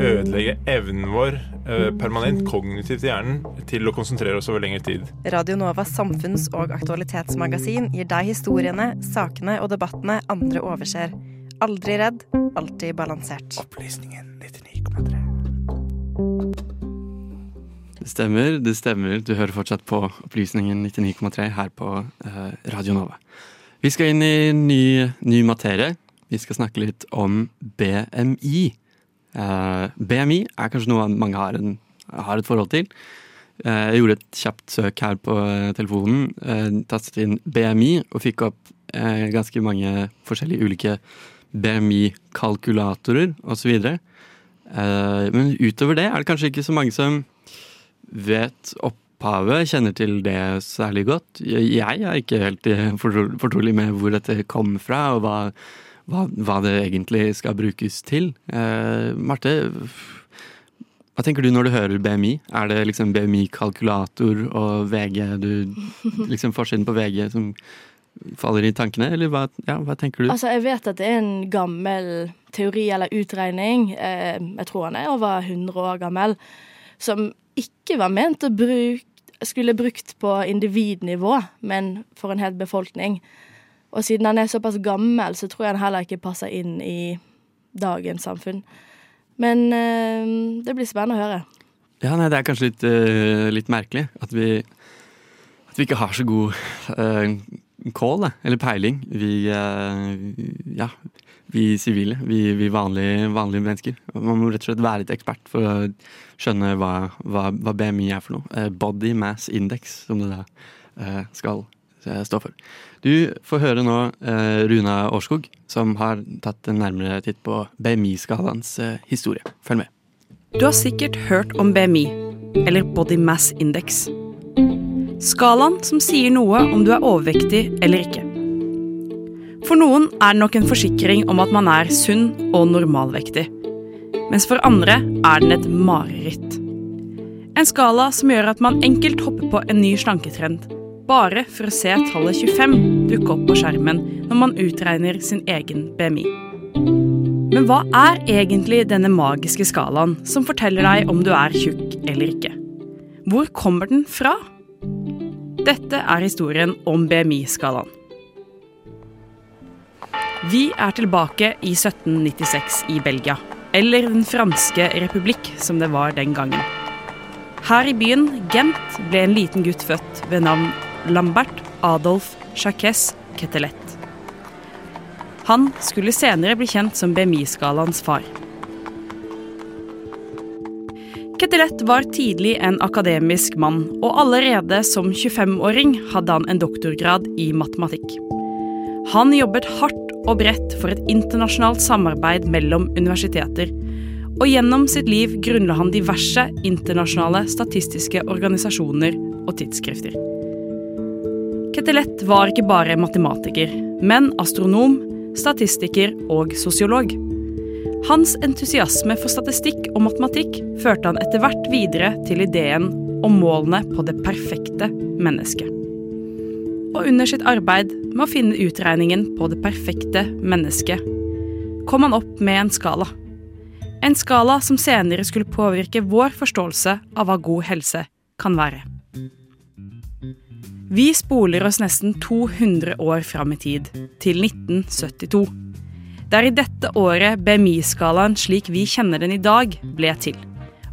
ødelegge evnen vår eh, permanent kognitivt i hjernen til å konsentrere oss over lengre tid. Radio Novas samfunns- og aktualitetsmagasin gir deg historiene, sakene og debattene andre overser. Aldri redd, alltid balansert. Opplysningen 99,3. Det stemmer, det stemmer. Du hører fortsatt på Opplysningen 99,3 her på eh, Radio Nova. Vi skal inn i ny, ny materie. Vi skal snakke litt om BMI. Eh, BMI er kanskje noe mange har, en, har et forhold til. Eh, jeg gjorde et kjapt søk her på eh, telefonen. tastet inn BMI og fikk opp ganske mange forskjellige ulike BMI-kalkulatorer osv. Men utover det er det kanskje ikke så mange som vet opphavet, kjenner til det særlig godt. Jeg, er ikke helt fortrolig med hvor dette kom fra, og hva, hva, hva det egentlig skal brukes til. Eh, Marte, hva tenker du når du hører BMI? Er det liksom BMI-kalkulator og VG du Liksom forsiden på VG som faller i tankene, eller hva, ja, hva tenker du? Altså, jeg vet at det er en gammel teori eller utregning, eh, jeg tror han er over 100 år gammel, som ikke var ment å bruke, skulle brukt på individnivå, men for en hel befolkning. Og siden han er såpass gammel, så tror jeg han heller ikke passer inn i dagens samfunn. Men eh, det blir spennende å høre. Ja, nei, det er kanskje litt, eh, litt merkelig at vi, at vi ikke har så god kål, da, eller peiling. Vi, eh, ja, vi sivile, vi, vi vanlige, vanlige mennesker. Man må rett og slett være litt ekspert for å skjønne hva, hva, hva BMI er for noe. Eh, Body Mass Index, som det da eh, skal eh, står for. Du får høre nå eh, Runa Årskog, som har tatt en nærmere titt på BMI-skalaens eh, historie. Følg med. Du har sikkert hørt om BMI, eller Body Mass Index. Skalaen som sier noe om du er overvektig eller ikke. For noen er det nok en forsikring om at man er sunn og normalvektig. Mens for andre er den et mareritt. En skala som gjør at man enkelt hopper på en ny slanketrend, bare for å se tallet 25 dukke opp på skjermen når man utregner sin egen BMI. Men hva er egentlig denne magiske skalaen som forteller deg om du er tjukk eller ikke? Hvor kommer den fra? Dette er historien om BMI-skalaen. Vi er tilbake i 1796 i Belgia, eller Den franske republikk som det var den gangen. Her i byen Gent ble en liten gutt født ved navn Lambert Adolf Jacques Ketelet. Han skulle senere bli kjent som BMI-skalaens far. Ketelet var tidlig en akademisk mann, og allerede som 25-åring hadde han en doktorgrad i matematikk. Han jobbet hardt og bredt for et internasjonalt samarbeid mellom universiteter, og gjennom sitt liv grunnla han diverse internasjonale statistiske organisasjoner og tidsskrifter. Ketelet var ikke bare matematiker, men astronom, statistiker og sosiolog. Hans entusiasme for statistikk og matematikk førte han etter hvert videre til ideen om målene på det perfekte mennesket. Og under sitt arbeid med å finne utregningen på det perfekte mennesket, kom han opp med en skala. En skala som senere skulle påvirke vår forståelse av hva god helse kan være. Vi spoler oss nesten 200 år fram i tid, til 1972. Det er i dette året BMI-skalaen slik vi kjenner den i dag, ble til.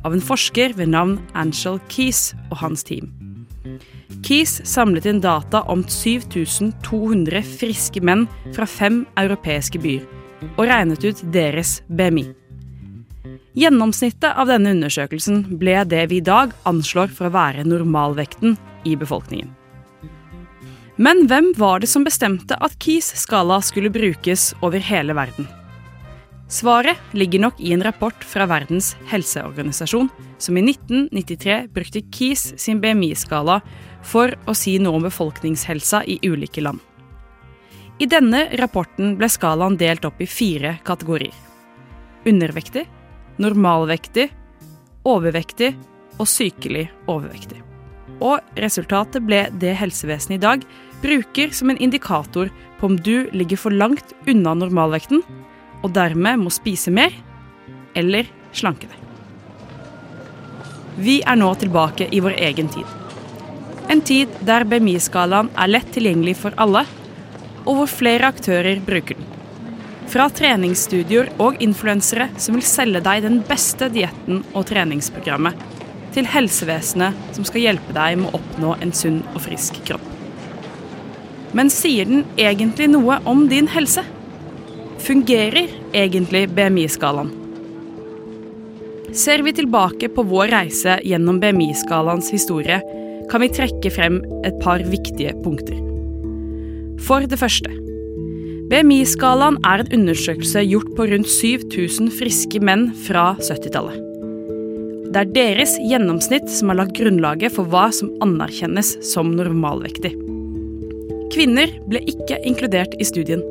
Av en forsker ved navn Angel Keys og hans team. Keys samlet inn data om 7200 friske menn fra fem europeiske byer, og regnet ut deres BMI. Gjennomsnittet av denne undersøkelsen ble det vi i dag anslår for å være normalvekten i befolkningen. Men hvem var det som bestemte at Keys skala skulle brukes over hele verden? Svaret ligger nok i en rapport fra Verdens helseorganisasjon, som i 1993 brukte KIS sin BMI-skala for å si noe om befolkningshelsa i ulike land. I denne rapporten ble skalaen delt opp i fire kategorier. Undervektig, normalvektig, overvektig og sykelig overvektig. Og resultatet ble det helsevesenet i dag bruker som en indikator på om du ligger for langt unna normalvekten, og dermed må spise mer eller slanke deg. Vi er nå tilbake i vår egen tid. En tid der BMI-skalaen er lett tilgjengelig for alle, og hvor flere aktører bruker den. Fra treningsstudioer og influensere som vil selge deg den beste dietten og treningsprogrammet, til helsevesenet som skal hjelpe deg med å oppnå en sunn og frisk kropp. Men sier den egentlig noe om din helse? Fungerer egentlig BMI-skalaen? Ser vi tilbake på vår reise gjennom BMI-skalaens historie, kan vi trekke frem et par viktige punkter. For det første. BMI-skalaen er en undersøkelse gjort på rundt 7000 friske menn fra 70-tallet. Det er deres gjennomsnitt som har lagt grunnlaget for hva som anerkjennes som normalvektig. Kvinner ble ikke inkludert i studien,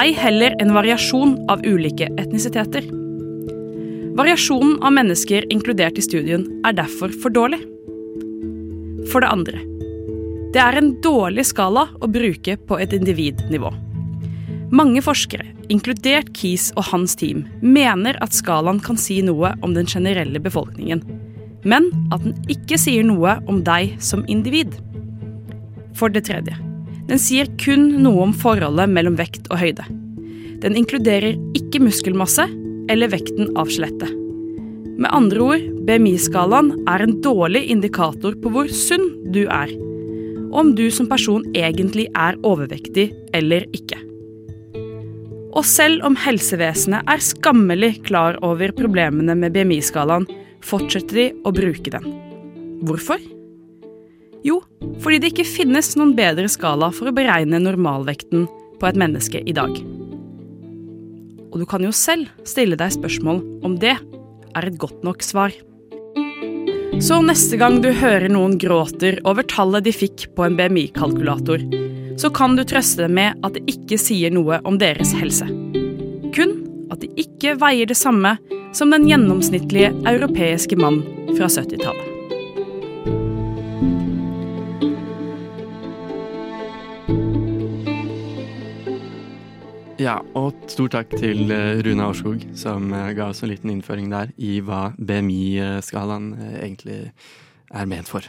ei heller en variasjon av ulike etnisiteter. Variasjonen av mennesker inkludert i studien er derfor for dårlig. For det andre. Det er en dårlig skala å bruke på et individnivå. Mange forskere, inkludert Keys og hans team, mener at skalaen kan si noe om den generelle befolkningen, men at den ikke sier noe om deg som individ. For det tredje. Den sier kun noe om forholdet mellom vekt og høyde. Den inkluderer ikke muskelmasse eller vekten av skjelettet. Med andre ord, BMI-skalaen er en dårlig indikator på hvor sunn du er, og om du som person egentlig er overvektig eller ikke. Og selv om helsevesenet er skammelig klar over problemene med BMI-skalaen, fortsetter de å bruke den. Hvorfor? Jo, fordi det ikke finnes noen bedre skala for å beregne normalvekten på et menneske i dag. Og du kan jo selv stille deg spørsmål om det er et godt nok svar. Så neste gang du hører noen gråter over tallet de fikk på en BMI-kalkulator, så kan du trøste dem med at det ikke sier noe om deres helse. Kun at de ikke veier det samme som den gjennomsnittlige europeiske mann fra 70-tallet. Ja, og stor takk til eh, Rune Aurskog, som eh, ga oss en liten innføring der i hva BMI-skalaen eh, egentlig er ment for.